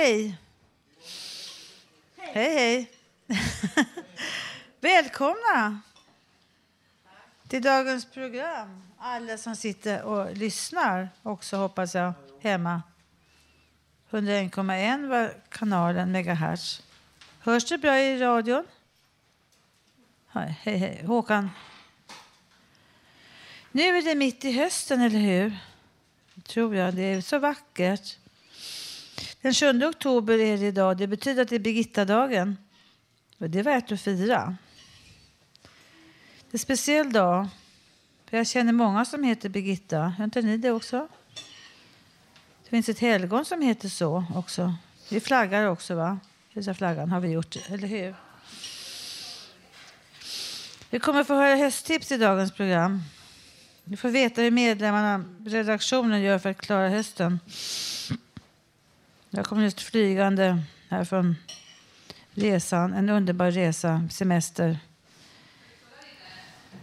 Hej! Hej, hej! Välkomna till dagens program. Alla som sitter och lyssnar också, hoppas jag, hemma. 101,1 var kanalen, megahertz. Hörs det bra i radion? Hej, hej. Håkan? Nu är det mitt i hösten, eller hur? tror jag. Det är så vackert. Den 7 oktober är det idag. Det betyder att det är Birgittadagen. Och det är värt att fira. Det är en speciell dag. För jag känner många som heter Birgitta. Gör inte ni det också? Det finns ett helgon som heter så också. Vi flaggar också, va? Visa flaggan har vi gjort, eller hur? Vi kommer få höra hösttips i dagens program. Du får veta hur medlemmarna redaktionen gör för att klara hösten. Jag kom just flygande här från resan. En underbar resa, semester.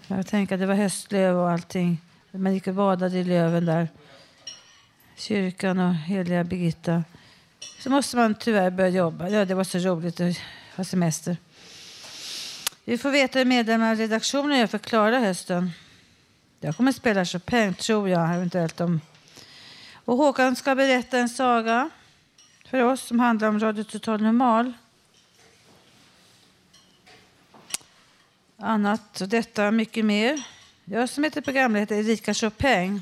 Jag tänkte att det var höstlöv och allting. Man gick och badade i löven där. Kyrkan och heliga Birgitta. Så måste man tyvärr börja jobba. Ja, det var så roligt att ha semester. Vi får veta hur medlemmarna i redaktionen gör för att klara hösten. Jag kommer spela Chopin, tror jag, eventuellt om... Och Håkan ska berätta en saga för oss som handlar om Radio Total Normal. Annat och detta mycket mer. Jag som heter programledare Erika Chopin.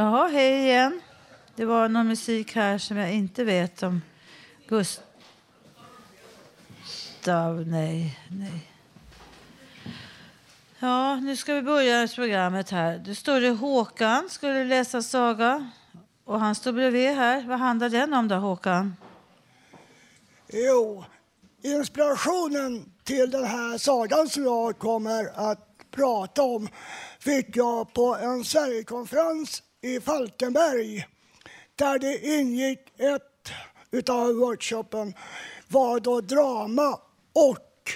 Jaha, hej igen. Det var någon musik här som jag inte vet om. Gustav, nej, nej. Ja, nu ska vi börja programmet här. Det står det Håkan skulle läsa saga. Och han står bredvid här. Vad handlar den om då, Håkan? Jo, inspirationen till den här sagan som jag kommer att prata om fick jag på en Sverigekonferens i Falkenberg där det ingick ett utav workshopen var då drama och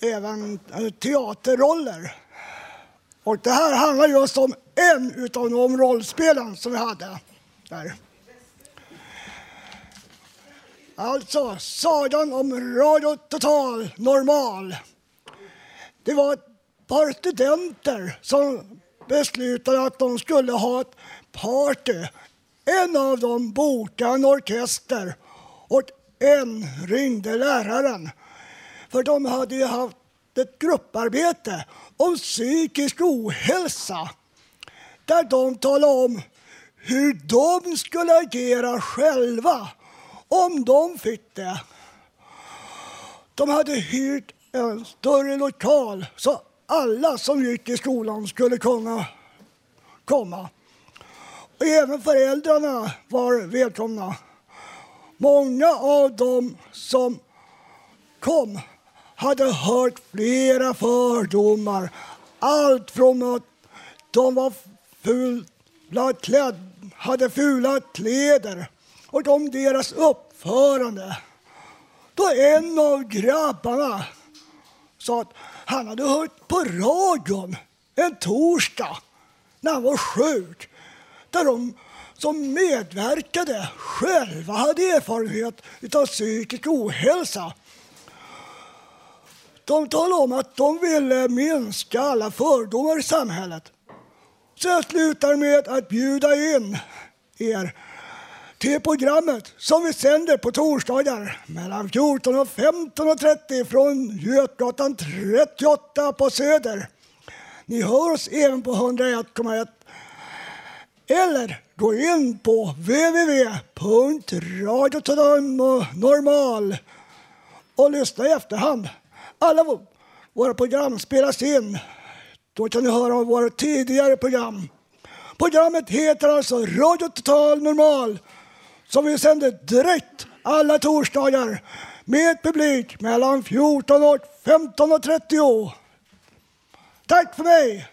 även eh, teaterroller. Och det här handlar just om en utav de rollspelen som vi hade där. Alltså, sagan om Radio Total Normal. Det var ett par studenter som beslutade att de skulle ha ett party. En av dem bokade en orkester och en ringde läraren. För de hade ju haft ett grupparbete om psykisk ohälsa där de talade om hur de skulle agera själva om de fick det. De hade hyrt en större lokal så alla som gick i skolan skulle kunna komma. Och även föräldrarna var välkomna. Många av dem som kom hade hört flera fördomar. Allt från att de var fula klädd, hade fula kläder och om deras uppförande. Då en av grabbarna sa att han hade hört på radion en torsdag när han var sjuk där de som medverkade själva hade erfarenhet av psykisk ohälsa. De talade om att de ville minska alla fördomar i samhället. Så jag slutar med att bjuda in er till programmet som vi sänder på torsdagar mellan 14 och 15.30 från Götgatan 38 på Söder. Ni hör oss även på 101,1 eller gå in på www.radiototalnormal och lyssna i efterhand. Alla våra program spelas in. Då kan ni höra våra tidigare program. Programmet heter alltså Radio Total Normal som vi sänder direkt alla torsdagar med publik mellan 14 och 15.30. Tack för mig!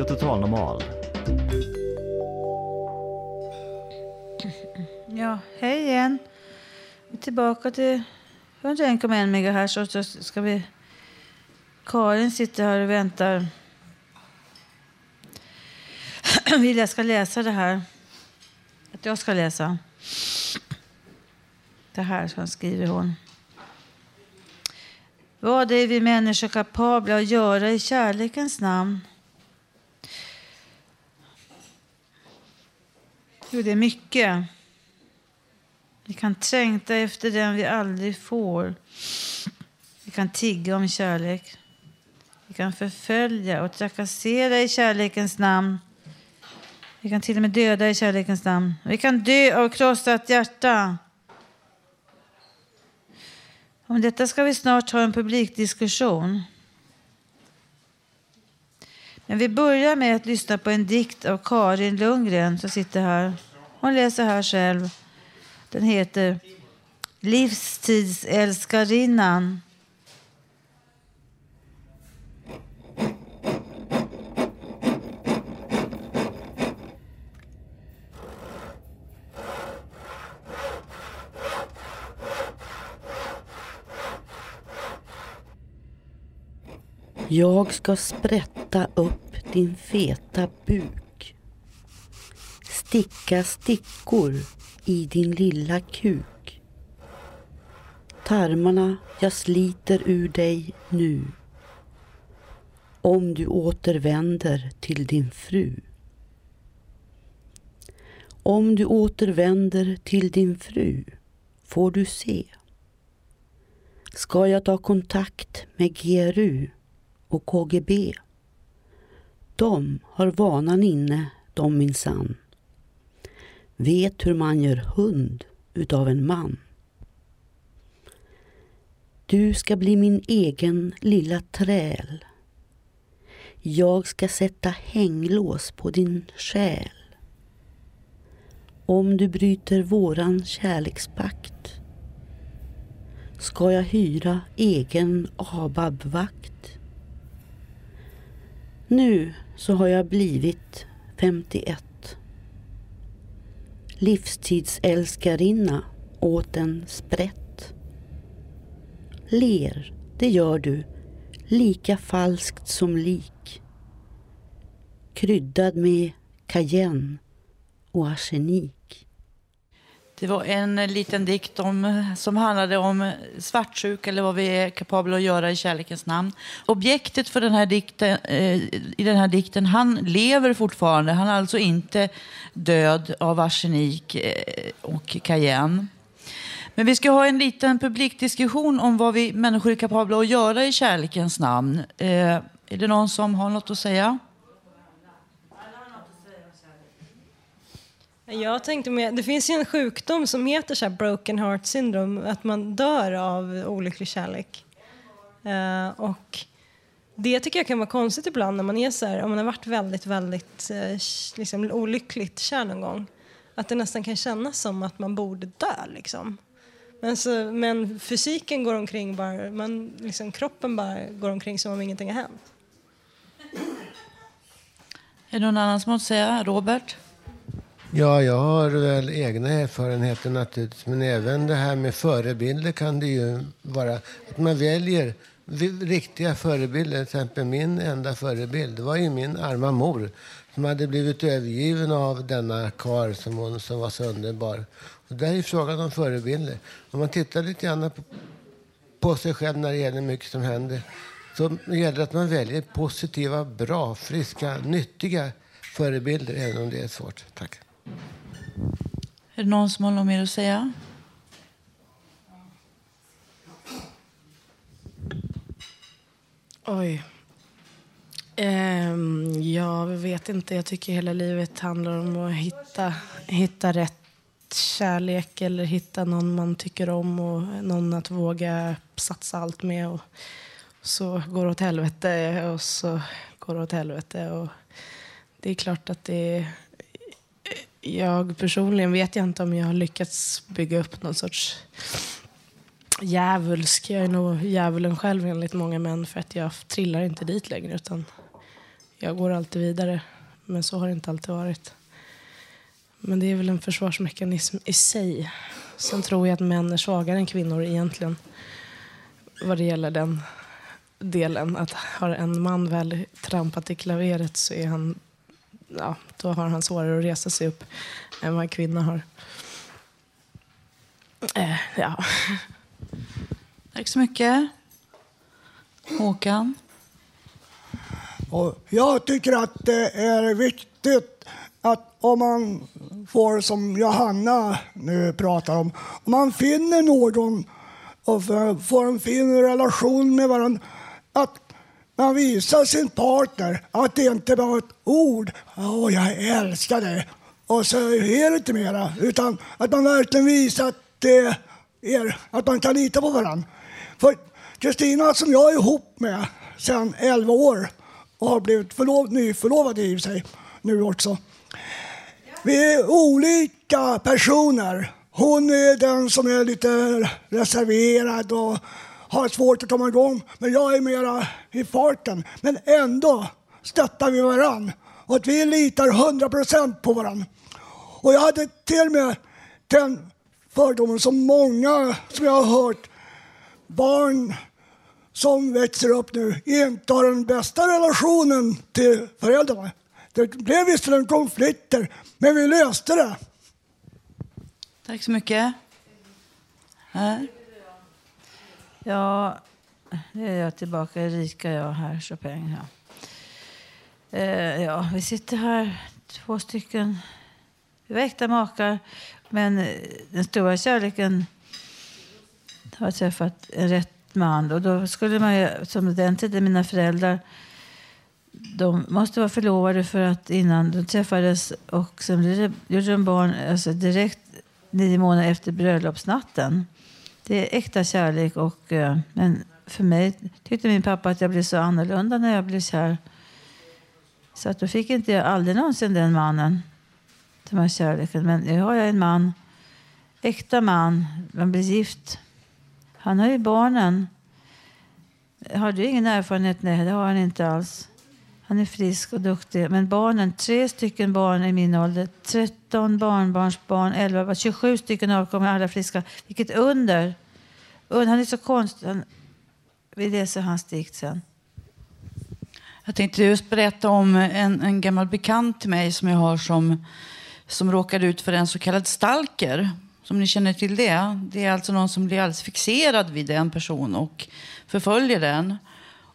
Radio Total Normal. Ja, hej igen. Vi är tillbaka till 101,1 MHz och så ska vi... Karin sitter här och väntar. Vill jag ska läsa det här. Att jag ska läsa. Det här som skriver hon. Vad är vi människor kapabla att göra i kärlekens namn? Jo, det är mycket. Vi kan trängta efter den vi aldrig får. Vi kan tigga om kärlek. Vi kan förfölja och trakassera i kärlekens namn. Vi kan till och med döda i kärlekens namn. Vi kan dö av krossat hjärta. Om detta ska vi snart ha en publikdiskussion. Men vi börjar med att lyssna på en dikt av Karin Lundgren som sitter här. Hon läser här själv. Den heter Livstidsälskarinnan. Jag ska sprätta upp din feta buk. Sticka stickor i din lilla kuk. Tarmarna jag sliter ur dig nu. Om du återvänder till din fru. Om du återvänder till din fru får du se. Ska jag ta kontakt med GRU och KGB. De har vanan inne, de minsann. Vet hur man gör hund utav en man. Du ska bli min egen lilla träl. Jag ska sätta hänglås på din själ. Om du bryter våran kärlekspakt ska jag hyra egen ABAB-vakt. Nu så har jag blivit 51. Livstidsälskarinna åt en sprätt. Ler, det gör du, lika falskt som lik. Kryddad med cayenne och arsenik. Det var en liten dikt om, som handlade om svartsjuka eller vad vi är kapabla att göra i kärlekens namn. Objektet för den här dikten, eh, i den här dikten, han lever fortfarande. Han är alltså inte död av arsenik eh, och cayenne. Men vi ska ha en liten publikdiskussion om vad vi människor är kapabla att göra i kärlekens namn. Eh, är det någon som har något att säga? Jag tänkte med, det finns ju en sjukdom som heter så broken heart syndrome, att man dör av olycklig kärlek. Uh, och det tycker jag kan vara konstigt ibland när man är så här, om man har varit väldigt, väldigt uh, liksom, olyckligt kär någon gång. Att det nästan kan kännas som att man borde dö liksom. Men, så, men fysiken går omkring bara, man, liksom, kroppen bara går omkring som om ingenting har hänt. Är det någon annan som måste säga? Robert? Ja, jag har väl egna erfarenheter naturligtvis. Men även det här med förebilder kan det ju vara. Att man väljer riktiga förebilder. Till exempel min enda förebild var ju min arma mor. Som hade blivit övergiven av denna kar som, hon, som var så underbar. Och där är frågan om förebilder. Om man tittar lite grann på, på sig själv när det gäller mycket som händer. Så gäller det att man väljer positiva, bra, friska, nyttiga förebilder. Även om det är svårt. Tack. Är det någon som har något mer att säga? Oj. Ehm, um, jag vet inte. Jag tycker hela livet handlar om att hitta, hitta rätt kärlek eller hitta någon man tycker om och någon att våga satsa allt med. Och så går det åt helvete och så går det åt helvete. Och det är klart att det är jag personligen vet jag inte om jag har lyckats bygga upp någon sorts djävulsk. Jag är nog djävulen själv enligt många män för att jag trillar inte dit längre utan jag går alltid vidare. Men så har det inte alltid varit. Men det är väl en försvarsmekanism i sig. Sen tror jag att män är svagare än kvinnor egentligen vad det gäller den delen. Att har en man väl trampat i klaveret så är han ja, då har han svårare att resa sig upp än vad kvinnor har. Eh, ja. Tack så mycket. Håkan? Och jag tycker att det är viktigt att om man får, som Johanna nu pratar om, om man finner någon och får en fin relation med varandra, att man visar sin partner att det inte bara är ett ord. Åh, jag älskar dig. Och så är det inte mera. Utan att man verkligen visar eh, att, det är, att man kan lita på varandra. För Kristina som jag är ihop med sedan 11 år och har blivit förlov, nyförlovade i sig nu också. Vi är olika personer. Hon är den som är lite reserverad och har svårt att komma igång. Men jag är mera i farten. Men ändå stöttar vi varann. Och att vi litar 100% på varann. Och jag hade till och med den fördomen som många som jag har hört barn som växer upp nu inte har den bästa relationen till föräldrarna. Det blev visserligen konflikter, men vi löste det. Tack så mycket. Här. Ja, nu är jag tillbaka. Erika, jag här, Chopin. Ja. Eh, ja, vi sitter här, två stycken. Vi var äkta makar, men eh, den stora kärleken har träffat en rätt man. Och då skulle man ju, som den tiden, mina föräldrar, de måste vara förlovade för att innan de träffades och sen gjorde de barn alltså direkt nio månader efter bröllopsnatten. Det är äkta kärlek. Och, eh, men för mig tyckte min pappa att jag blev så annorlunda när jag blev kär. Så att då fick inte jag aldrig någonsin den mannen. Den här kärleken. Men nu har jag en man. Äkta man. Man blir gift. Han har ju barnen. Har du ingen erfarenhet? Nej, det har han inte alls. Han är frisk och duktig. Men barnen, tre stycken barn i min ålder, 13 barnbarnsbarn, 11, 27 stycken avkommer, alla friska. Vilket under! Han är så konstig. Vi läser hans dikt sen. Jag tänkte just berätta om en, en gammal bekant till mig som jag har som, som råkade ut för en så kallad stalker. Som ni känner till det. Det är alltså någon som blir alldeles fixerad vid en person och förföljer den.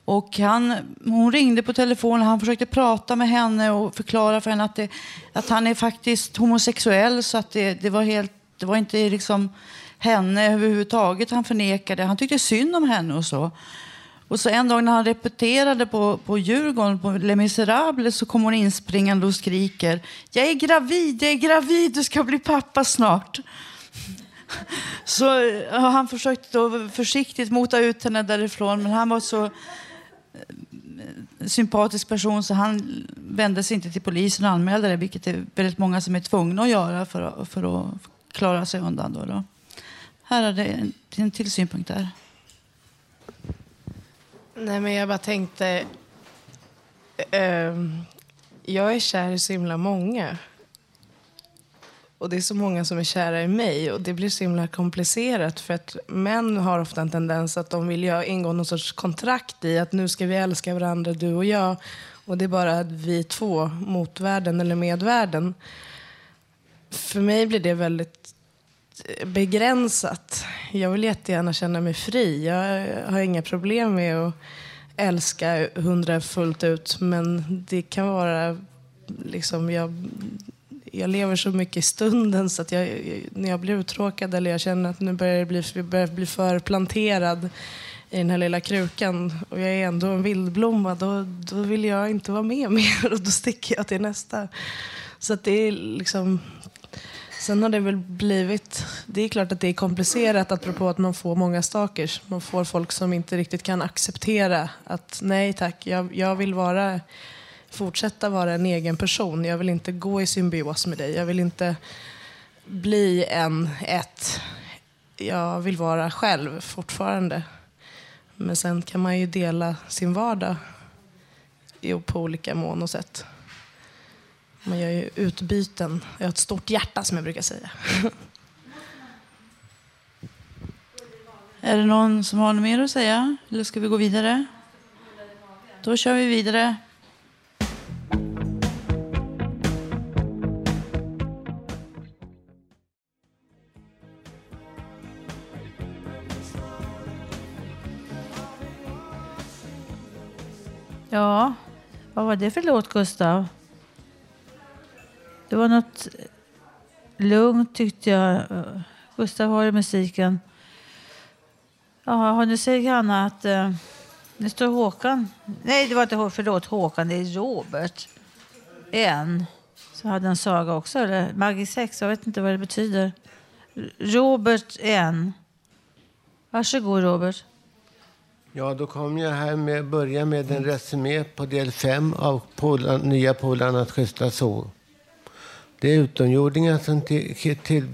Och han, hon ringde på telefon och han försökte prata med henne och förklara för henne att, det, att han är faktiskt homosexuell. Så att det, det var, helt, det var inte liksom henne överhuvudtaget han förnekade. Han tyckte synd om henne och så. Och så en dag när han repeterade på, på Djurgården, på Les Misérables, så kom hon inspringande och skriker Jag är gravid, jag är gravid, du ska bli pappa snart. Så han försökte då försiktigt mota ut henne därifrån, men han var så sympatisk person så han vände sig inte till polisen och anmälde det, vilket är väldigt många som är tvungna att göra för att, för att klara sig undan. Då, då. Här är det en, en till synpunkt där. Nej, men jag bara tänkte... ehm, jag är kär i så himla många. Och det är så många som är kära i mig. Och det blir så himla komplicerat. För att män har ofta en tendens att de vill jag ingå någon sorts kontrakt i att nu ska vi älska varandra, du och jag. Och det är bara vi två mot världen eller med världen. För mig blir det väldigt eh, begränsat. Jag vill jättegärna känna mig fri. Jag har inga problem med att älska hundra fullt ut. Men det kan vara liksom, jag, jag lever så mycket i stunden så att jag, när jag blir uttråkad eller jag känner att nu börjar jag bli, börjar bli för planterad i den här lilla krukan och jag är ändå en vildblomma, då, då vill jag inte vara med mer och då sticker jag till nästa. Så att det är liksom... Sen har det väl blivit... Det är klart att det är komplicerat apropå att man får många stalkers. Man får folk som inte riktigt kan acceptera att nej tack, jag, jag vill vara, fortsätta vara en egen person. Jag vill inte gå i symbios med dig. Jag vill inte bli en, ett. Jag vill vara själv fortfarande. Men sen kan man ju dela sin vardag på olika mån och sätt. Man gör ju utbyten. Jag har ett stort hjärta som jag brukar säga. Är det någon som har något mer att säga? Eller ska vi gå vidare? Då kör vi vidare. Ja, vad var det för låt, Gustav? Det var något lugnt tyckte jag. Gustav har ju musiken. Ja, nu säger Hanna att Eh, det står Håkan. Nej, det var inte förlåt, Håkan, det är Robert. En. Så hade en saga också, eller Maggie 6, jag vet inte vad det betyder. Robert en. Varsågod Robert. Ja, då kommer jag här med, börja med en resumé på del 5 av Polar, nya Polarnas schyssta zoo. Det är utomjordingar som till, till, till,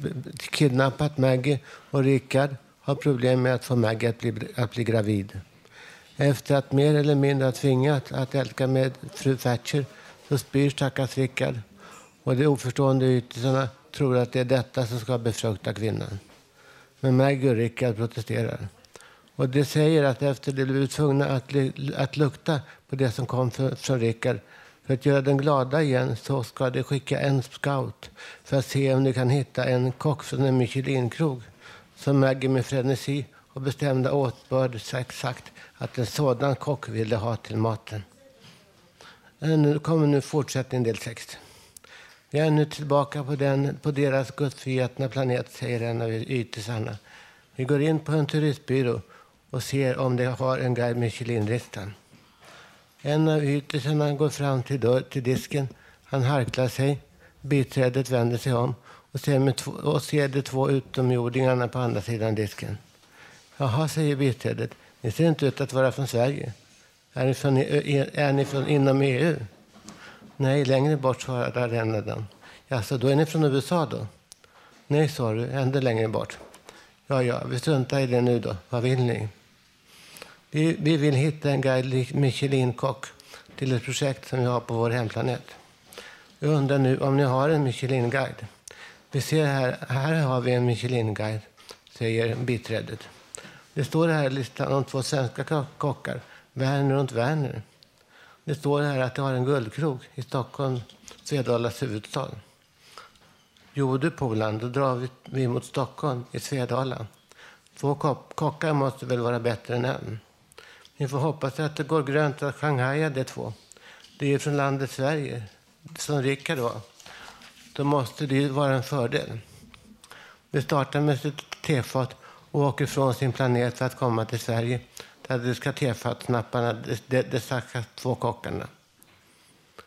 kidnappat Maggie och Rickard har problem med att få Maggie att bli, att bli gravid. Efter att mer eller mindre ha tvingat att älska med fru Thatcher så spyr stackars Rickard och de oförstående ytterna tror att det är detta som ska befrukta kvinnan. Men Maggie och Rickard protesterar. Och det säger att efter det blev tvungna att, att lukta på det som kom för, från Rickard för att göra den glada igen så ska de skicka en scout för att se om de kan hitta en kock från en Michelinkrog som Maggie med frenesi och bestämda åtbörd sagt, att en sådan kock ville ha till maten. Eh, nu kommer nu fortsättning del 6. Vi är nu tillbaka på, den, på deras gudsförgätna planet, säger en av ytisarna. Vi går in på en turistbyrå och ser om de har en guide Michelin-listan. En av ytisarna går fram till, dörr, till disken. Han harklar sig. Biträdet vänder sig om och ser, med två, och ser de två utomjordingarna på andra sidan disken. Jaha, säger biträdet. Ni ser inte ut att vara från Sverige. Är ni från, e- är ni från inom EU? Nej, längre bort, svarar en av dem. Jaså, då är ni från USA då? Nej, sa du, ännu längre bort. Ja, ja, vi struntar i det nu då. Vad vill ni? Vi, vi vill hitta en guide Michelin-kock till ett projekt som vi har på vår hemplanet. Jag undrar nu om ni har en Michelin-guide. Vi ser här, här har vi en Michelin-guide, säger biträdet. Det står här i listan om två svenska kockar, Werner och Werner. Det står här att de har en guldkrog i Stockholm, Svedalas huvudstad. Jo du Polan, då drar vi, vi mot Stockholm i Svedala. Två kock- kockar måste väl vara bättre än en. Ni får hoppas att det går grönt att Shanghai de två. Det är från landet Sverige, som Rickard var. Då måste det ju vara en fördel. Vi startar med sitt tefat och åker från sin planet för att komma till Sverige där de ska tefatsnapparna de, de, de stackars två kockarna.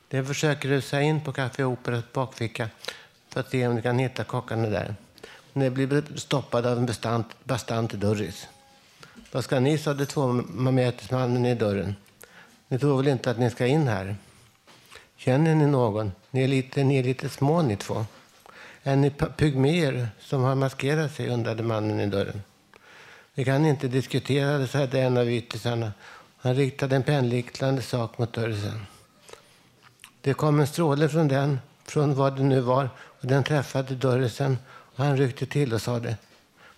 De försöker rusa in på Café Operas bakficka för att se om de kan hitta kockarna där. Men de blir stoppade av en bastant, bastant dörris. Vad ska ni, sade två i dörren. Ni tror väl inte att ni ska in här? Känner ni någon? Ni är lite, ni är lite små ni två. Är ni pygmer pygméer som har maskerat sig? undrade mannen i dörren. Vi kan inte diskutera det, sade en av yttersarna. Han riktade en pennliknande sak mot dörren. Det kom en stråle från den, från vad det nu var, och den träffade dörren och han ryckte till och sade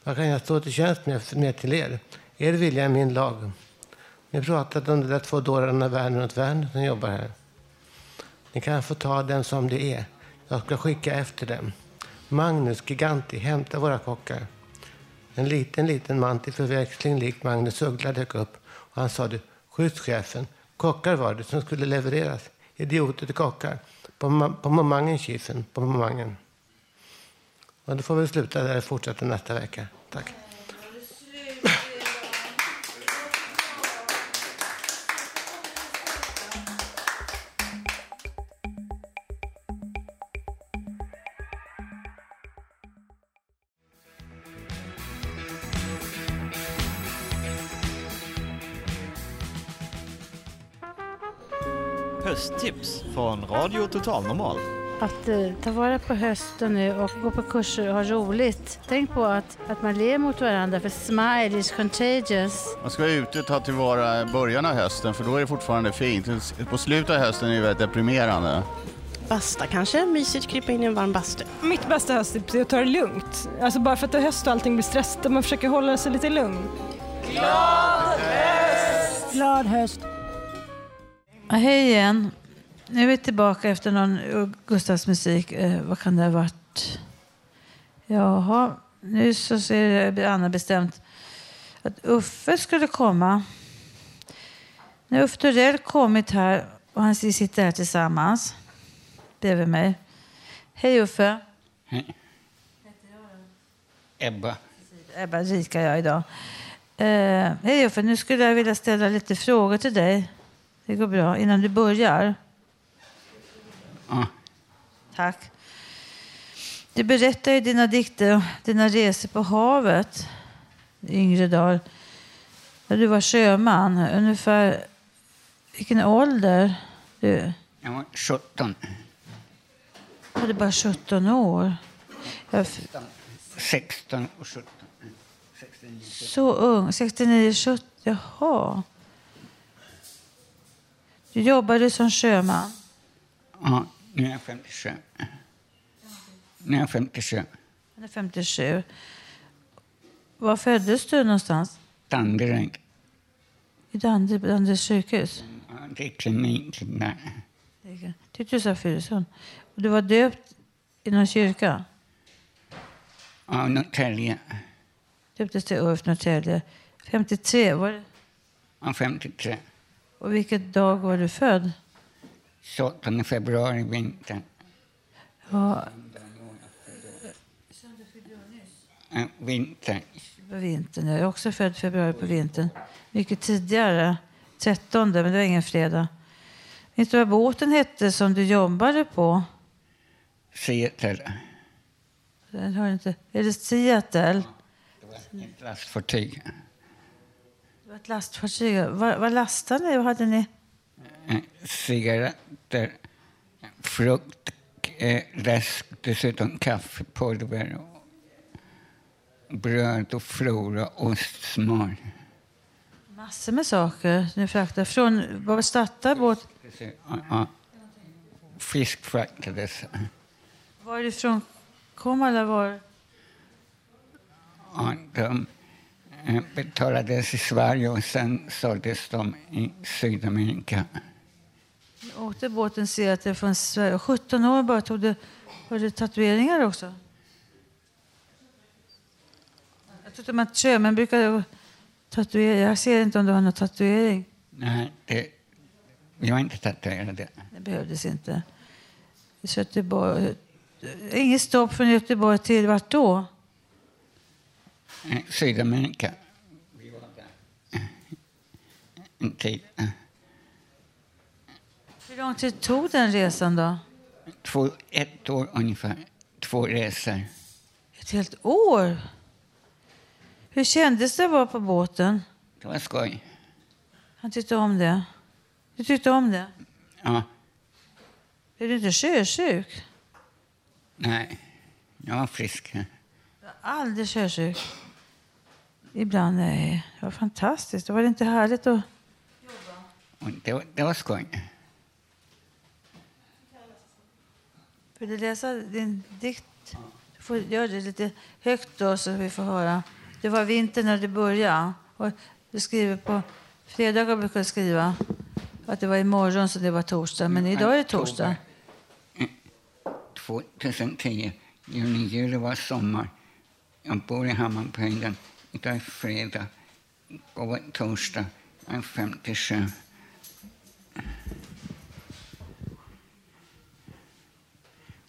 Vad kan jag stå till tjänst med, med till er? Er vilja är min lag. Ni pratade om de där två dårarna Werner och Werner som jobbar här. Ni kan få ta den som det är. Jag ska skicka efter dem. Magnus, Giganti, hämta våra kockar. En liten, liten man till förväxling lik Magnus Uggla dök upp och han sade chefen. kockar var det som skulle levereras. Idioter till kockar. På, på momangen, chefen. På momangen. Och då får vi sluta där och fortsätta nästa vecka. Tack. Hösttips från Radio Total Normal. Att eh, ta vara på hösten nu och gå på kurser och ha roligt. Tänk på att, att man ler mot varandra för smile is contagious. Man ska vara ute och ta tillvara början av hösten för då är det fortfarande fint. På slutet av hösten är det väldigt deprimerande. Basta kanske, mysigt krypa in i en varm bastu. Mitt bästa hösttips är att ta det lugnt. Alltså bara för att det är höst och allting blir stressigt, att man försöker hålla sig lite lugn. Glad höst! Hej igen. Nu är vi tillbaka efter någon Gustavs musik. Eh, vad kan det ha varit? Jaha, nu så ser Anna bestämt att Uffe skulle komma. När Uffe Thorell kommit här och han sitter här tillsammans bredvid mig. Hej Uffe. Hej. Ebba. Ebba Rika jag idag. Eh, hej Uffe, nu skulle jag vilja ställa lite frågor till dig. Det går bra. Innan du börjar. Ja. Tack. Du berättar i dina dikter om dina resor på havet yngre dagar. När du var sjöman. Ungefär vilken ålder? Du Jag var 17. hade bara 17 år. Jag, 16 och 17. så ung. 69, 70. Jaha. Du jobbade som sjöman. Ja, nu är jag 57. Nu är jag 57. Han är 57. Var föddes du någonstans? Danderyd. I Danderyd, Danderyds sjukhus? Ja, Det är klinik där. Tyckte du sa Furusund. Och du var döpt i någon kyrka? Ja, Norrtälje. Döptes till Ulf Norrtälje. 53, var det? Ja, 53. Och vilken dag var du född? 28 februari vintern. Ja, Ja, vinter. på vintern. Jag är också född februari på vintern. Mycket tidigare. 13, men det var ingen fredag. Vet du vad båten hette som du jobbade på? Seattle. Den har inte. Är det Seattle? Lastfartyg. Det var ett lastfartyg. Vad, vad lastade ni? Vad hade ni? Eh, Cigaretter, frukt, eh, läsk, dessutom kaffepulver, bröd och flora, ost, smör. Massor med saker ni fraktade. Från, var startade båt? Ja. Fisk fraktades. Varifrån kom alla varor? Ja, de betalades i Sverige och sen såldes de i Sydamerika. Ni åkte båten Seattle från Sverige. 17 år bara tog du. Var det tatueringar också? Jag trodde att sjömän brukade tatuera. Jag ser inte om du har någon tatuering. Nej, det, vi var inte tatuerade. Det behövdes inte. Så Göteborg. Inget stopp från Göteborg till vart då? Eh, Sydamerika. Vi var där eh, en tid. eh, Hur lång tid tog den resan då? Två, ett år ungefär. Två resor. Ett helt år? Hur kändes det att vara på båten? Det var skoj. Han tyckte om det. Du tyckte om det? Ja. Är du inte sjösjuk? Nej, jag var frisk. Jag är aldrig sjösjuk. Ibland, nej. Det var fantastiskt. Det var inte härligt att... Och det, var- det var skoj. Vill du läsa din dikt? Du får göra det lite högt då så vi får höra. Det var vinter när det började. Och du skriver på fredagar brukar du skriva att det var imorgon så det var torsdag. Men idag är det torsdag. 2010, juni, juli var sommar. Jag bor i Hammarbyhöjden. Idag är fredag. Och torsdag. Jag är 57.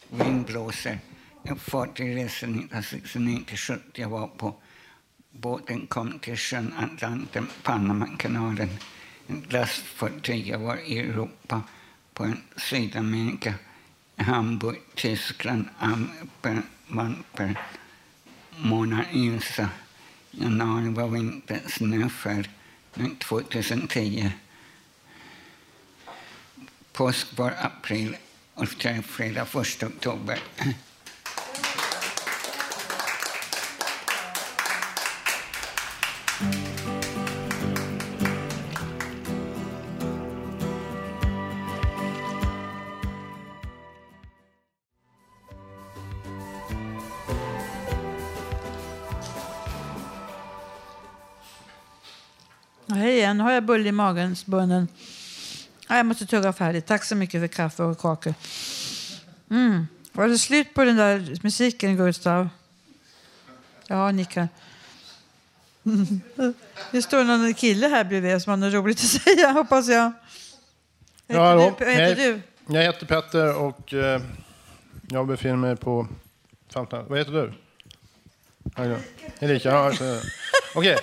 Vind blåser. Jag fartygresa 1969 till 70 jag var på. Båten kom till sjön Atlanten, Panamakanalen. Ett lastfartyg. Jag var i Europa, på en Sydamerika. Hamburg, Tyskland, Amper, Manper, Mona Lisa. Januari var vinter, snöfall. Nu 2010. Påsk var april och fredag 1 oktober. Hej igen. Har jag bulle i magen, bunnen. Jag måste tugga färdigt. Tack så mycket för kaffe och kakor. Mm. Var det slut på den där musiken, Gustav? Ja, nickar. Det står någon kille här bredvid som har något roligt att säga, hoppas jag. Ja, hallå. Vad heter du? Jag heter Petter och eh, jag befinner mig på... Vad heter du? Erika. Erika, ja. Okej. Eh,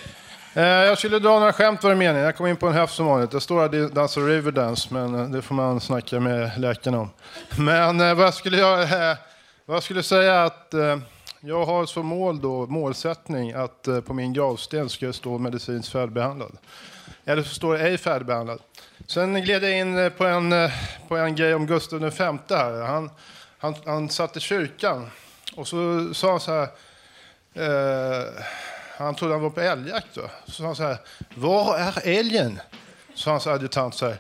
Eh, jag skulle dra några skämt var det meningen. Jag kom in på en höft som vanligt. Jag står här och dansar Riverdance, men eh, det får man snacka med läkarna om. Men eh, vad jag skulle jag, vad skulle jag säga är att jag har som mål då, målsättning att på min gravsten ska det stå medicinskt färdigbehandlad. Eller så står det ej färdigbehandlad. Sen gled jag in på en, på en grej om Gustav V här. Han, han, han satt i kyrkan och så sa han så här. Eh, han trodde han var på älgjakt. Då. Så sa han så här. Var är älgen? Så hans adjutant så här.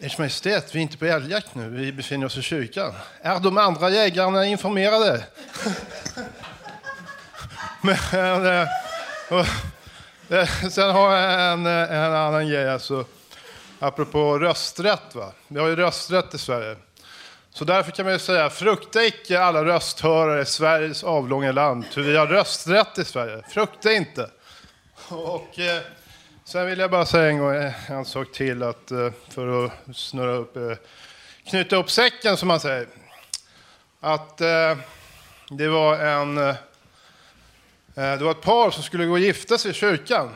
Ers Majestät, vi är inte på älgjakt nu. Vi befinner oss i kyrkan. Är de andra jägarna informerade? Men, eh, och, eh, sen har jag en, eh, en annan grej. Alltså, apropå rösträtt. Va? Vi har ju rösträtt i Sverige. Så därför kan man ju säga, frukta icke alla rösthörare i Sveriges avlånga land, ty vi har rösträtt i Sverige. Frukta inte. Och eh, sen vill jag bara säga en gång eh, en sak till, att eh, för att snurra upp, eh, knyta upp säcken som man säger. Att eh, det var en, eh, eh, det var ett par som skulle gå och gifta sig i kyrkan.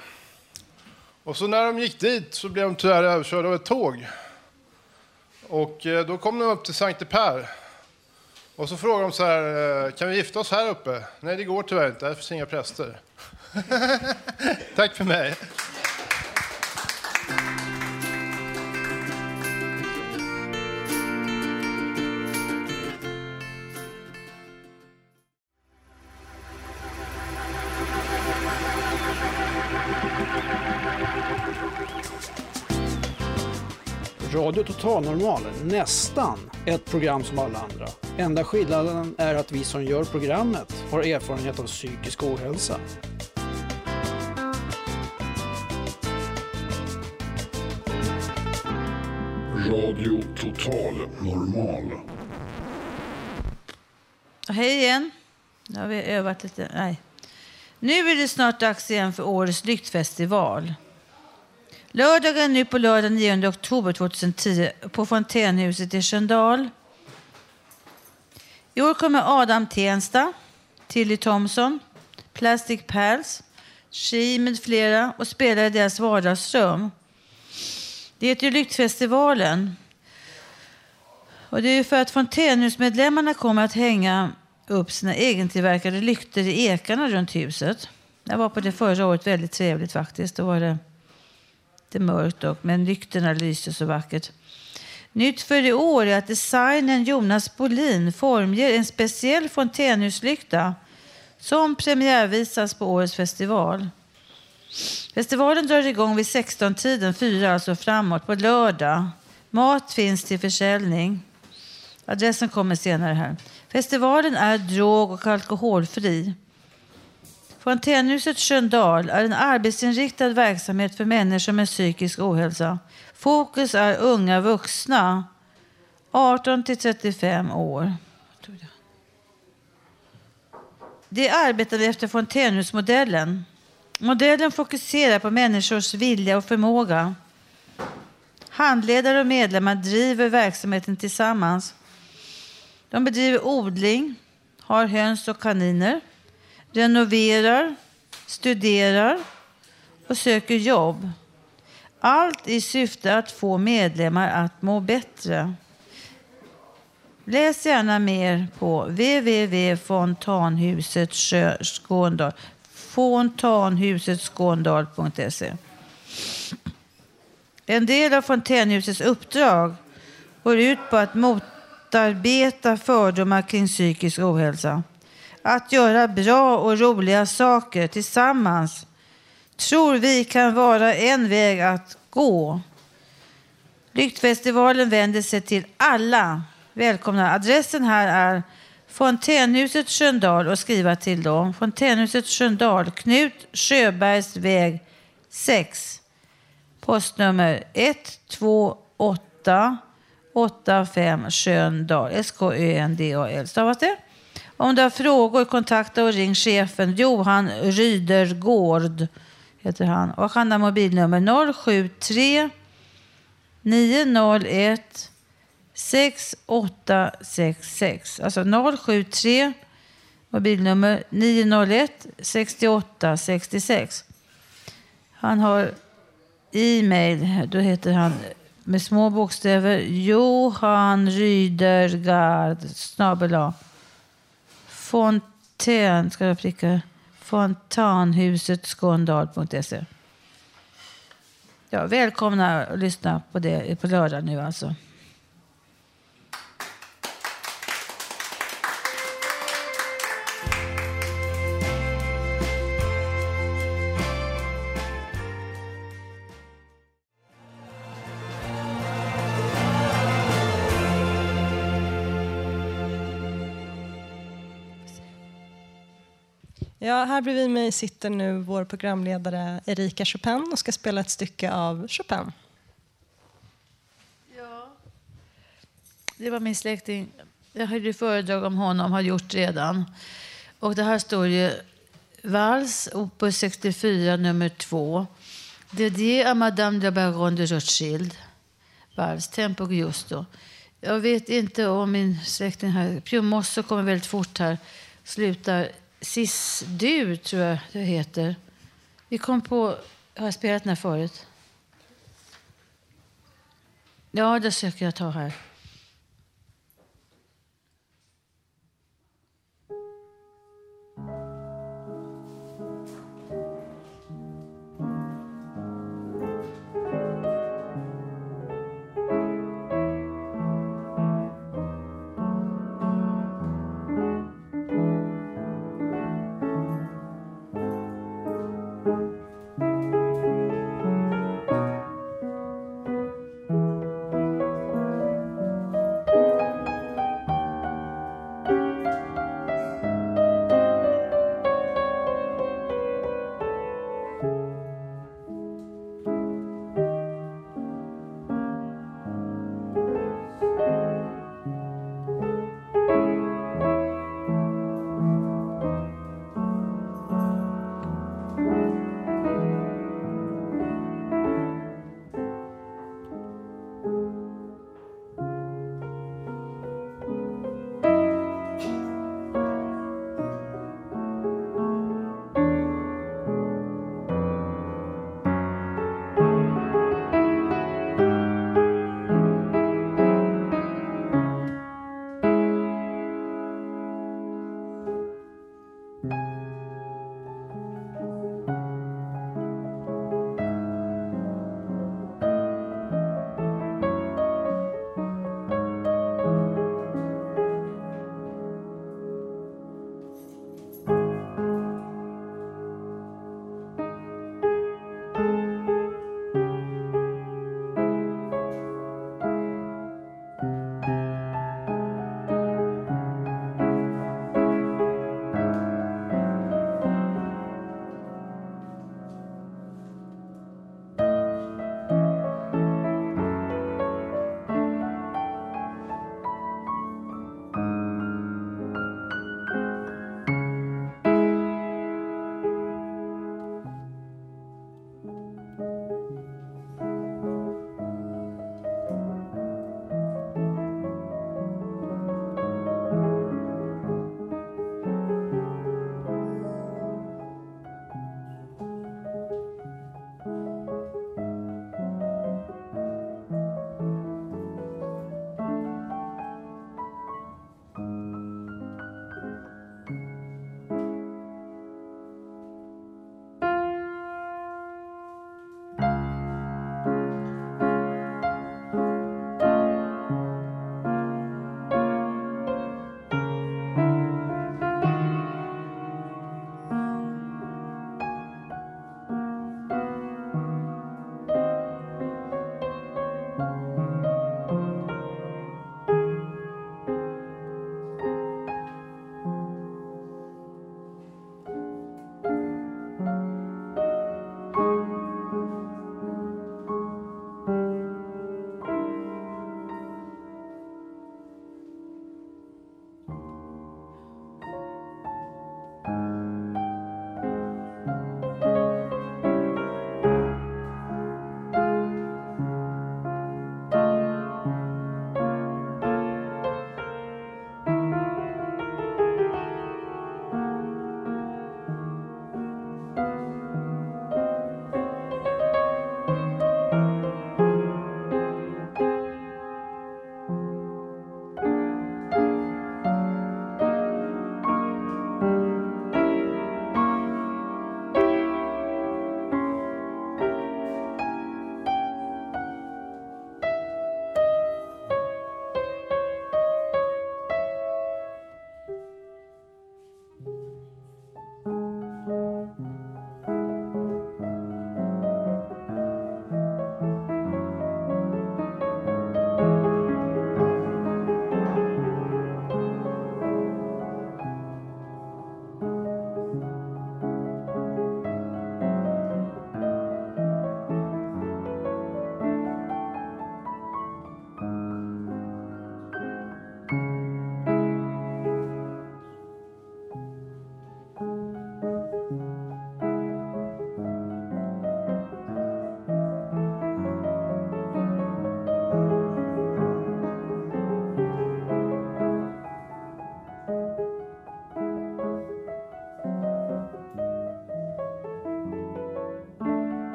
Och så när de gick dit så blev de tyvärr överkörda av ett tåg. Och eh, då kom de upp till Sankte Per. Och så frågade de så här, eh, kan vi gifta oss här uppe? Nej, det går tyvärr inte, här finns inga präster. Tack för mig. Radio Total Normal, nästan ett program som alla andra. Enda skillnaden är att vi som gör programmet har erfarenhet av psykisk ohälsa. Radio Total Normal. Hej igen. Nu har vi övat lite. Nej. Nu är det snart dags igen för årets lyktfestival. Lördagen nu på lördag 9 oktober 2010 på Fontänhuset i Sköndal. I år kommer Adam Tensta, Tilly Thompson, Plastic Pals, She med flera och spelar i deras vardagsrum. Det heter ju Lyktfestivalen. Och det är ju för att Fontänhusmedlemmarna kommer att hänga upp sina egentillverkade lyktor i ekarna runt huset. Jag var på det förra året, väldigt trevligt faktiskt. Då var det, det mörkt dock, men lyktorna lyste så vackert. Nytt för i år är att designern Jonas Bolin formger en speciell fontänhuslykta som premiärvisas på årets festival. Festivalen drar igång vid 16-tiden, fyra alltså framåt, på lördag. Mat finns till försäljning. Adressen kommer senare här. Festivalen är drog och alkoholfri. Fontänhuset Sköndal är en arbetsinriktad verksamhet för människor med psykisk ohälsa. Fokus är unga vuxna, 18 till 35 år. Det arbetar vi efter Fontänhusmodellen. Modellen fokuserar på människors vilja och förmåga. Handledare och medlemmar driver verksamheten tillsammans. De bedriver odling, har höns och kaniner, renoverar, studerar och söker jobb. Allt i syfte att få medlemmar att må bättre. Läs gärna mer på www.fontanhusetskåndal.se. En del av fontänhusets uppdrag går ut på att motarbeta fördomar kring psykisk ohälsa. Att göra bra och roliga saker tillsammans tror vi kan vara en väg att gå. Lyktfestivalen vänder sig till alla. Välkomna. Adressen här är Fontänhuset Sköndal och skriva till då. Fontänhuset Sköndal, Knut Sjöbergs väg 6. Postnummer 128 85 Sköndal. S-K-Ö-N-D-A-L. Stavas det? Om du har frågor, kontakta och ring chefen Johan Rydergård heter han. Och han har mobilnummer 073 901 6866. Alltså 073 mobilnummer 901 68 66. Han har e-mail. Då heter han med små bokstäver Johan Rydergard snabel Fontän, ska jag pricka, fontanhuset skåndal.se. Ja, välkomna att lyssna på det på lördag nu alltså. Ja, här bredvid mig sitter nu vår programledare Erika Chopin och ska spela ett stycke av Chopin. Det var min släkting. Jag hörde föredrag om honom, har gjort redan. Och det här står ju Vals, opus 64, nummer 2. Dédié à Madame de Baron de Rothschild. Vals, tempo giusto. Jag vet inte om min släkting här, Pio Mosso kommer väldigt fort här, slutar Sis-dur, tror jag det heter. Vi kom på... Har jag spelat den här förut? Ja, det söker jag ta här.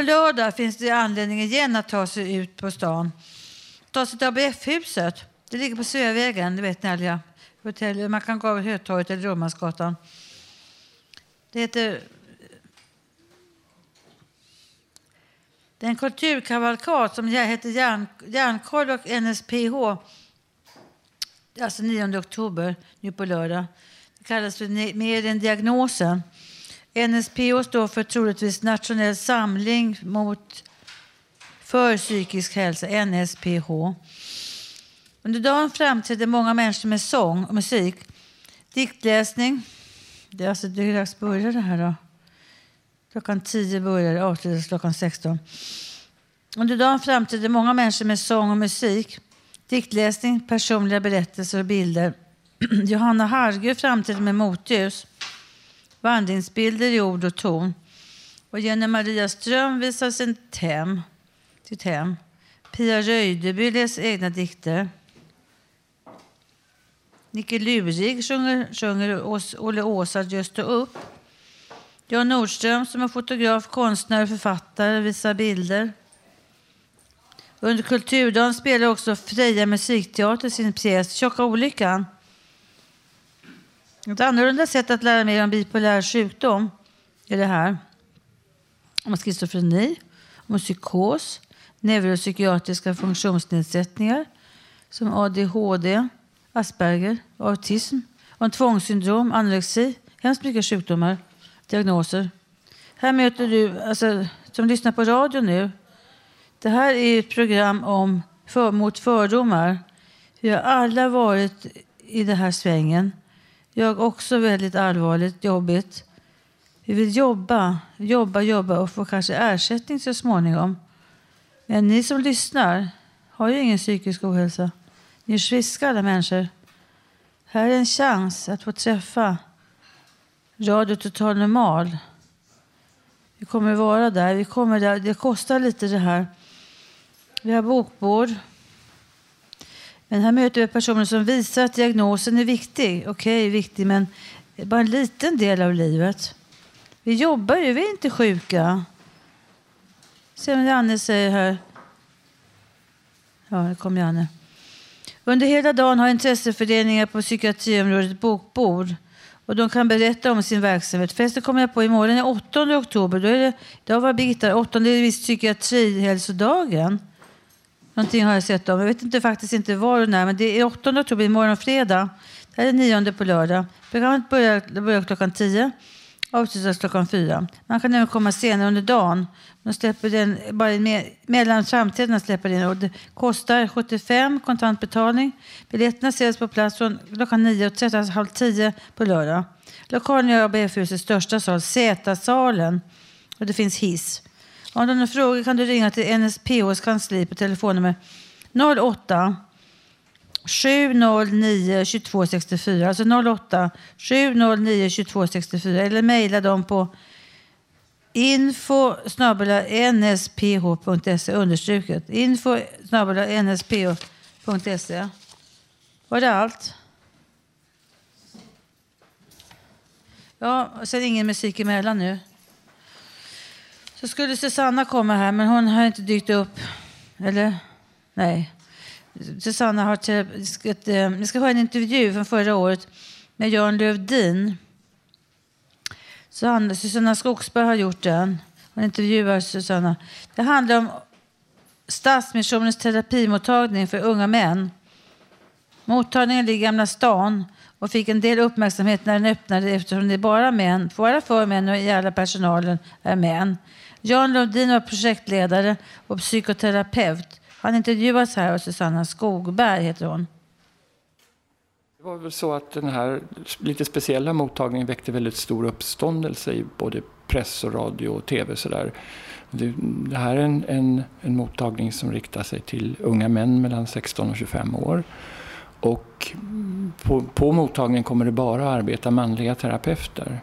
På lördag finns det anledning igen att ta sig ut på stan. Ta sig till ABF-huset. Det ligger på Sveavägen, det vet ni alla. Hotell. Man kan gå över Hötorget eller Råmansgatan. Det heter... Det är en kulturkavalkad som heter Järn, Järnkoll och NSPH. Alltså 9 oktober, nu på lördag. Det kallas för Mer än diagnosen. NSPH står för troligtvis Nationell samling mot för psykisk hälsa, NSPH. Under dagen framträdde många människor med sång och musik, diktläsning. Det är alltså det är dags börjar det här då. Klockan 10 börjar det, avslutas klockan 16. Under dagen framträdde många människor med sång och musik, diktläsning, personliga berättelser och bilder. Johanna Hargö framträdde med motljus, vandringsbilder i ord och ton. Och Jenny Maria Ström visar sitt hem. Sitt hem. Pia Röjdeby läser egna dikter. Nicke Lurig sjunger, sjunger Ås- Olle Åsa Just upp. Jan Nordström som är fotograf, konstnär och författare visar bilder. Under Kulturdagen spelar också Freja musikteater sin pjäs Tjocka olyckan. Ett annorlunda sätt att lära mer om bipolär sjukdom är det här. Om schizofreni, om psykos, neuropsykiatriska funktionsnedsättningar som ADHD, Asperger, autism, om tvångssyndrom, anorexi, hemskt mycket sjukdomar, diagnoser. Här möter du, alltså, som lyssnar på radio nu, det här är ett program om för, mot fördomar. Vi har alla varit i den här svängen. Jag också väldigt allvarligt, jobbigt. Vi vill jobba, jobba, jobba och få kanske ersättning så småningom. Men ni som lyssnar har ju ingen psykisk ohälsa. Ni är friska alla människor. Här är en chans att få träffa Radio Total Normal. Vi kommer vara där. Vi kommer där. Det kostar lite det här. Vi har bokbord. Men här möter vi personer som visar att diagnosen är viktig. Okej, viktig, men bara en liten del av livet. Vi jobbar ju, vi är inte sjuka. Se vad Janne säger här. Ja, det kom Janne. Under hela dagen har intresseföreningar på psykiatriområdet bokbord. Och de kan berätta om sin verksamhet. Förresten kommer jag på imorgon är 8 oktober. Då är det, idag var Birgitta, 8 Det är visst psykiatrihälsodagen. Någonting har jag sett om. Jag vet inte faktiskt inte var och när, men det är 8 oktober, imorgon fredag. Det här är nionde på lördag. Programmet börjar, börjar klockan 10 avslutas klockan 4. Man kan även komma senare under dagen. De släpper den, bara med, mellan framträdandena släpper den och det kostar 75 kontantbetalning. Biljetterna säljs på plats från klockan 9.30, alltså halv 10 på lördag. Lokalen är ABF-husets största sal, Z-salen. Och det finns hiss. Om du har några frågor kan du ringa till NSPHs kansli på telefonnummer 08 709 2264, alltså 08 709 2264 eller mejla dem på info nsph.se understruket. Info nsph.se. Var det allt? Ja, sen ingen musik emellan nu. Så skulle Susanna komma här, men hon har inte dykt upp. Eller? Nej. Susanna har till, eh, vi ska ha en intervju från förra året med Jan Lövdin. Så han, Susanna Skogsberg har gjort den. Hon intervjuar Susanna. Det handlar om Stadsmissionens terapimottagning för unga män. Mottagningen ligger i Gamla stan och fick en del uppmärksamhet när den öppnade eftersom det är bara män, bara för män och i alla personalen är män. Jan Lundin var projektledare och psykoterapeut. Han intervjuas här av Susanna Skogberg, heter hon. Det var väl så att den här lite speciella mottagningen väckte väldigt stor uppståndelse i både press och radio och tv. Så där. Det, det här är en, en, en mottagning som riktar sig till unga män mellan 16 och 25 år. Och på, på mottagningen kommer det bara att arbeta manliga terapeuter.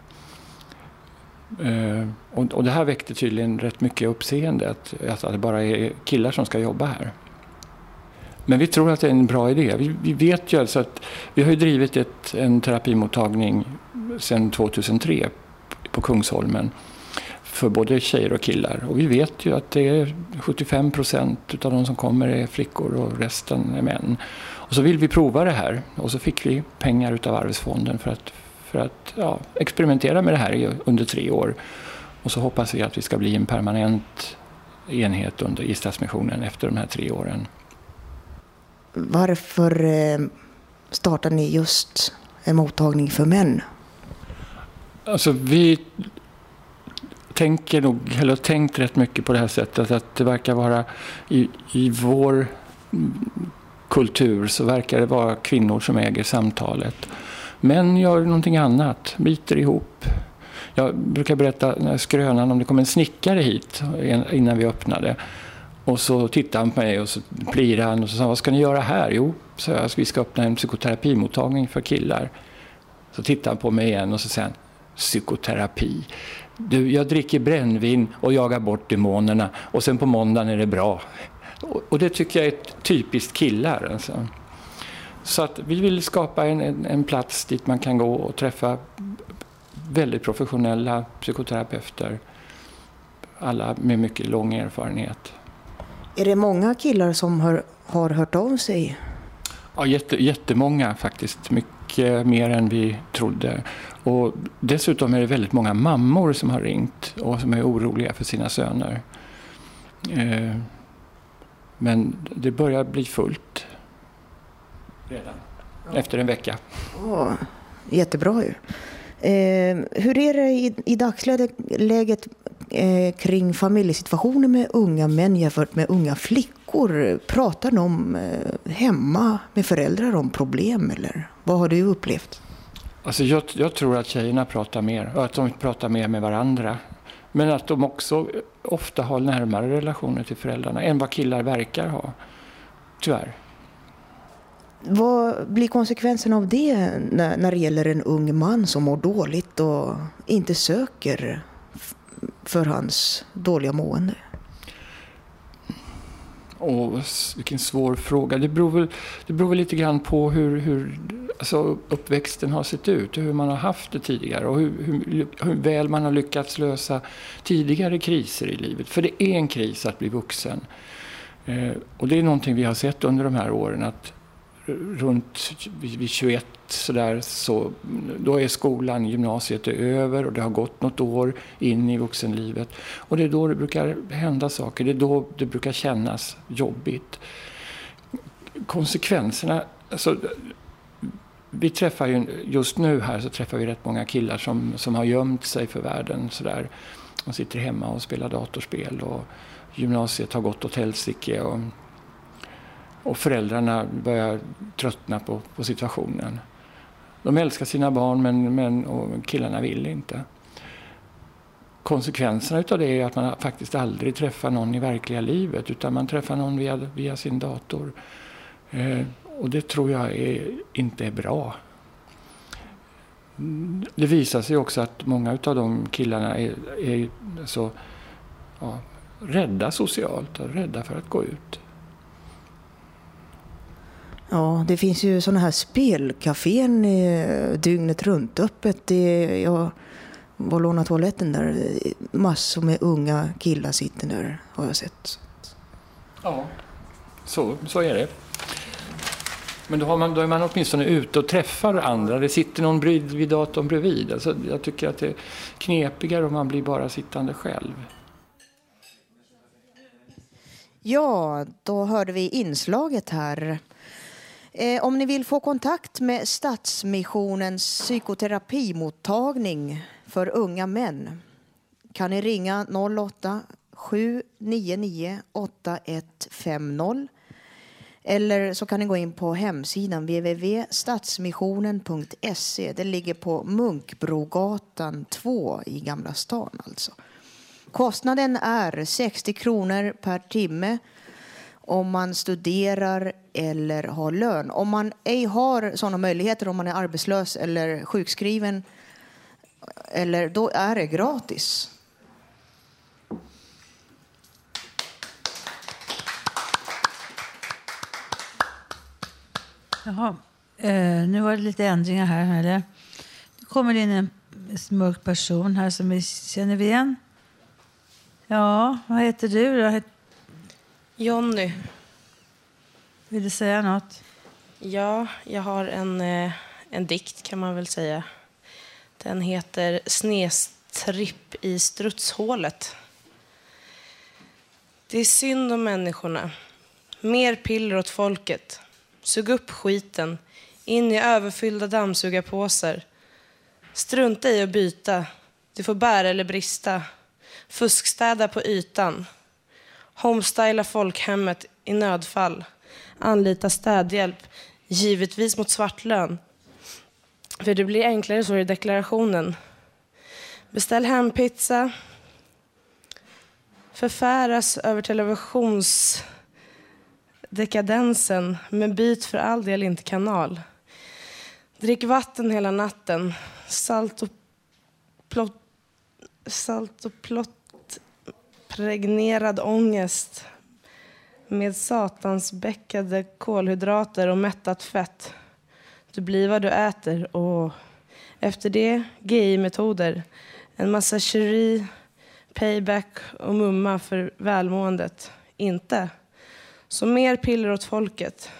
Eh, och, och det här väckte tydligen rätt mycket uppseende, att, att det bara är killar som ska jobba här. Men vi tror att det är en bra idé. Vi, vi vet ju alltså att vi har ju drivit ett, en terapimottagning sedan 2003 på Kungsholmen för både tjejer och killar. Och vi vet ju att det är 75 procent av de som kommer är flickor och resten är män. Och så vill vi prova det här och så fick vi pengar utav Arvsfonden för att, för att ja, experimentera med det här under tre år. Och så hoppas vi att vi ska bli en permanent enhet under, i Stadsmissionen efter de här tre åren. Varför eh, startar ni just en mottagning för män? Alltså vi tänker nog, eller har tänkt rätt mycket på det här sättet att det verkar vara i, i vår kultur så verkar det vara kvinnor som äger samtalet. Män gör någonting annat, biter ihop. Jag brukar berätta skrönan om det kom en snickare hit innan vi öppnade. Och så tittade han på mig och så plirade han och så sa vad ska ni göra här? Jo, så jag, vi ska öppna en psykoterapimottagning för killar. Så tittade han på mig igen och så sa han, psykoterapi. Du, jag dricker brännvin och jagar bort demonerna och sen på måndagen är det bra. Och, och det tycker jag är ett typiskt killar. Alltså. Så att vi vill skapa en, en, en plats dit man kan gå och träffa väldigt professionella psykoterapeuter. Alla med mycket lång erfarenhet. Är det många killar som har, har hört av sig? Ja, jätte, jättemånga faktiskt. Mycket mer än vi trodde. Och dessutom är det väldigt många mammor som har ringt och som är oroliga för sina söner. Eh, men det börjar bli fullt redan efter en vecka. Ja, jättebra ju. Eh, hur är det i, i dagsläget eh, kring familjesituationen med unga män jämfört med unga flickor? Pratar de eh, hemma med föräldrar om problem eller vad har du upplevt? Alltså jag, jag tror att tjejerna pratar mer och att de pratar mer med varandra. Men att de också ofta har närmare relationer till föräldrarna än vad killar verkar ha. Tyvärr. Vad blir konsekvensen av det när, när det gäller en ung man som mår dåligt och inte söker för hans dåliga mående? Åh, vilken svår fråga. Det beror väl, det beror väl lite grann på hur, hur alltså uppväxten har sett ut. och Hur man har haft det tidigare och hur, hur, hur väl man har lyckats lösa tidigare kriser i livet. För det är en kris att bli vuxen. Eh, och det är någonting vi har sett under de här åren. att runt vid 21 så där, så då är skolan, gymnasiet är över och det har gått något år in i vuxenlivet. Och det är då det brukar hända saker, det är då det brukar kännas jobbigt. Konsekvenserna, alltså, vi träffar ju, just nu här så träffar vi rätt många killar som, som har gömt sig för världen sådär. De sitter hemma och spelar datorspel och gymnasiet har gått åt helsike. Och, och föräldrarna börjar tröttna på, på situationen. De älskar sina barn men, men och killarna vill inte. Konsekvenserna utav det är att man faktiskt aldrig träffar någon i verkliga livet utan man träffar någon via, via sin dator. Eh, och det tror jag är, inte är bra. Det visar sig också att många utav de killarna är, är så, ja, rädda socialt rädda för att gå ut. Ja, det finns ju sådana här spelcafén eh, dygnet runt öppet. Det, jag var låna toaletten där. Massor med unga killar sitter där har jag sett. Ja, så, så är det. Men då, har man, då är man åtminstone ute och träffar andra. Det sitter någon bredvid vid datorn bredvid. Alltså, jag tycker att det är knepigare om man blir bara sittande själv. Ja, då hörde vi inslaget här. Eh, om ni vill få kontakt med Stadsmissionens psykoterapimottagning för unga män kan ni ringa 08 799 8150 eller så kan ni gå in på hemsidan www.stadsmissionen.se. Det ligger på Munkbrogatan 2 i Gamla stan alltså. Kostnaden är 60 kronor per timme om man studerar eller har lön. Om man ej har sådana möjligheter, om man är arbetslös eller sjukskriven eller då är det gratis. Jaha. Eh, nu var det lite ändringar här. Eller? Nu kommer det in en mörk person här som vi känner igen. Ja, vad heter du då? Jonny. Vill du säga något? Ja, jag har en, eh, en dikt kan man väl säga. Den heter Snestripp i strutshålet. Det är synd om människorna. Mer piller åt folket. Sug upp skiten. In i överfyllda dammsugarpåsar. Strunta i att byta. Du får bära eller brista. Fuskstäda på ytan. Homestyla folkhemmet i nödfall. Anlita städhjälp, givetvis mot svartlön. För det blir enklare så i deklarationen. Beställ hempizza. Förfäras över televisionsdekadensen, men byt för all del inte kanal. Drick vatten hela natten. Salt och plott, salt och plott impregnerad ångest med satansbäckade kolhydrater och mättat fett. Du blir vad du äter och efter det GI-metoder. En massa cheri, payback och mumma för välmåendet. Inte. Så mer piller åt folket.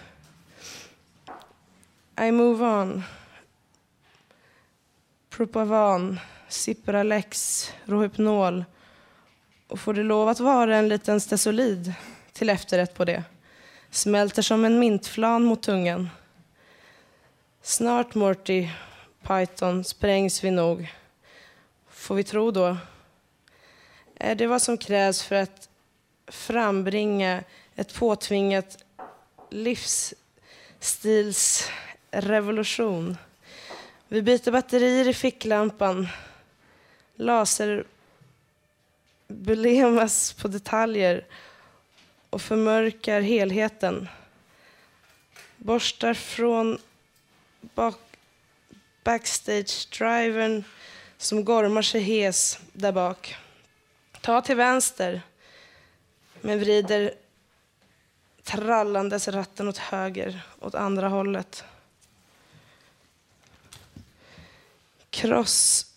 I move on. Propavan, Cipralex, Rohypnol. Och får det lov att vara en liten Stesolid till efterrätt på det. Smälter som en mintflan mot tungan. Snart, Morty Python, sprängs vi nog. Får vi tro då. Är det vad som krävs för att frambringa ett påtvingat livsstilsrevolution? Vi byter batterier i ficklampan. Laser belemas på detaljer och förmörkar helheten. Borstar från bak backstage-drivern som gormar sig hes där bak. Ta till vänster, men vrider trallandes ratten åt höger, åt andra hållet. Cross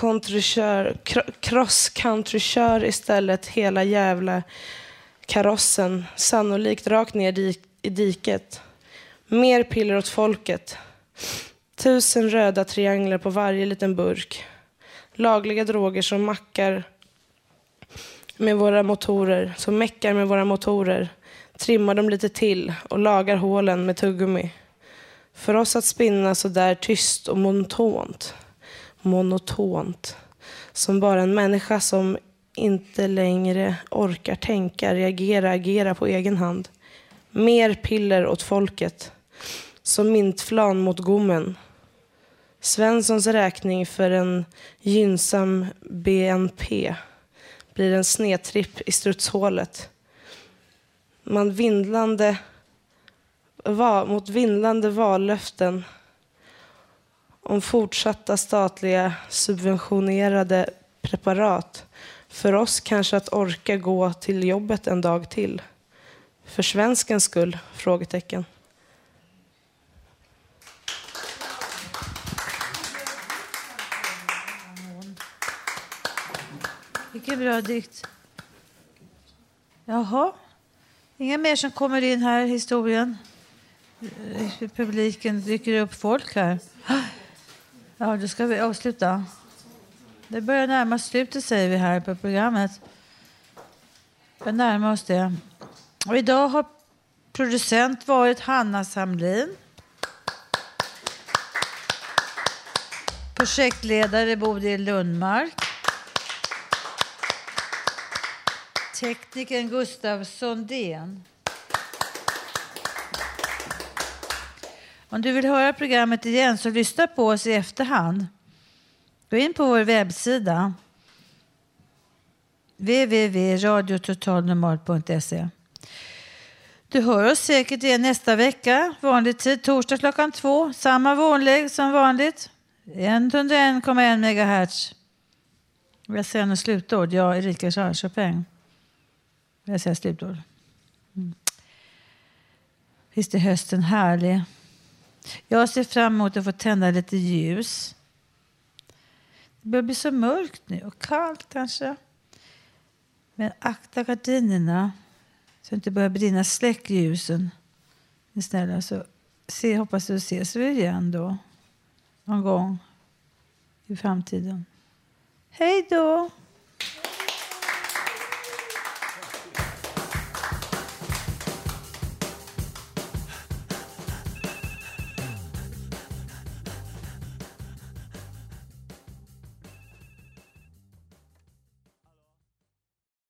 countrykör, cross country kör istället hela jävla karossen, sannolikt rakt ner i diket. Mer piller åt folket. Tusen röda trianglar på varje liten burk. Lagliga droger som mackar med våra motorer, som meckar med våra motorer. Trimmar dem lite till och lagar hålen med tuggummi. För oss att spinna så där tyst och montont. Monotont. Som bara en människa som inte längre orkar tänka, reagera, agera på egen hand. Mer piller åt folket. Som mintflan mot gommen. Svenssons räkning för en gynnsam BNP blir en snedtripp i strutshålet. Man vindlande, va, mot vindlande vallöften om fortsatta statliga subventionerade preparat. För oss kanske att orka gå till jobbet en dag till. För svenskens skull? Frågetecken. Vilken bra dikt. Jaha. Inga mer som kommer in här i historien? Eh, I Publiken dyker upp folk här. Ja, då ska vi avsluta. Det börjar närma sig slutet säger vi här på programmet. Vi närmar oss det. Och idag har producent varit Hanna Samlin. Projektledare Bodil Lundmark. Teknikern Gustav Sondén. Om du vill höra programmet igen så lyssna på oss i efterhand. Gå in på vår webbsida www.radiototalnormal.se Du hör oss säkert igen nästa vecka, vanlig tid, torsdag klockan två. Samma vånlägg som vanligt. 101,1 megahertz. Vill jag säga något slutord? Ja, Erika Charles-Chopin. Vill jag säga slutord? Mm. Visst är hösten härlig? Jag ser fram emot att få tända lite ljus. Det börjar bli så mörkt nu och kallt kanske. Men akta gardinerna så det inte börjar brinna. Släck ljusen. Ni snälla, så se, hoppas du ses vi igen då. Någon gång i framtiden. Hej då!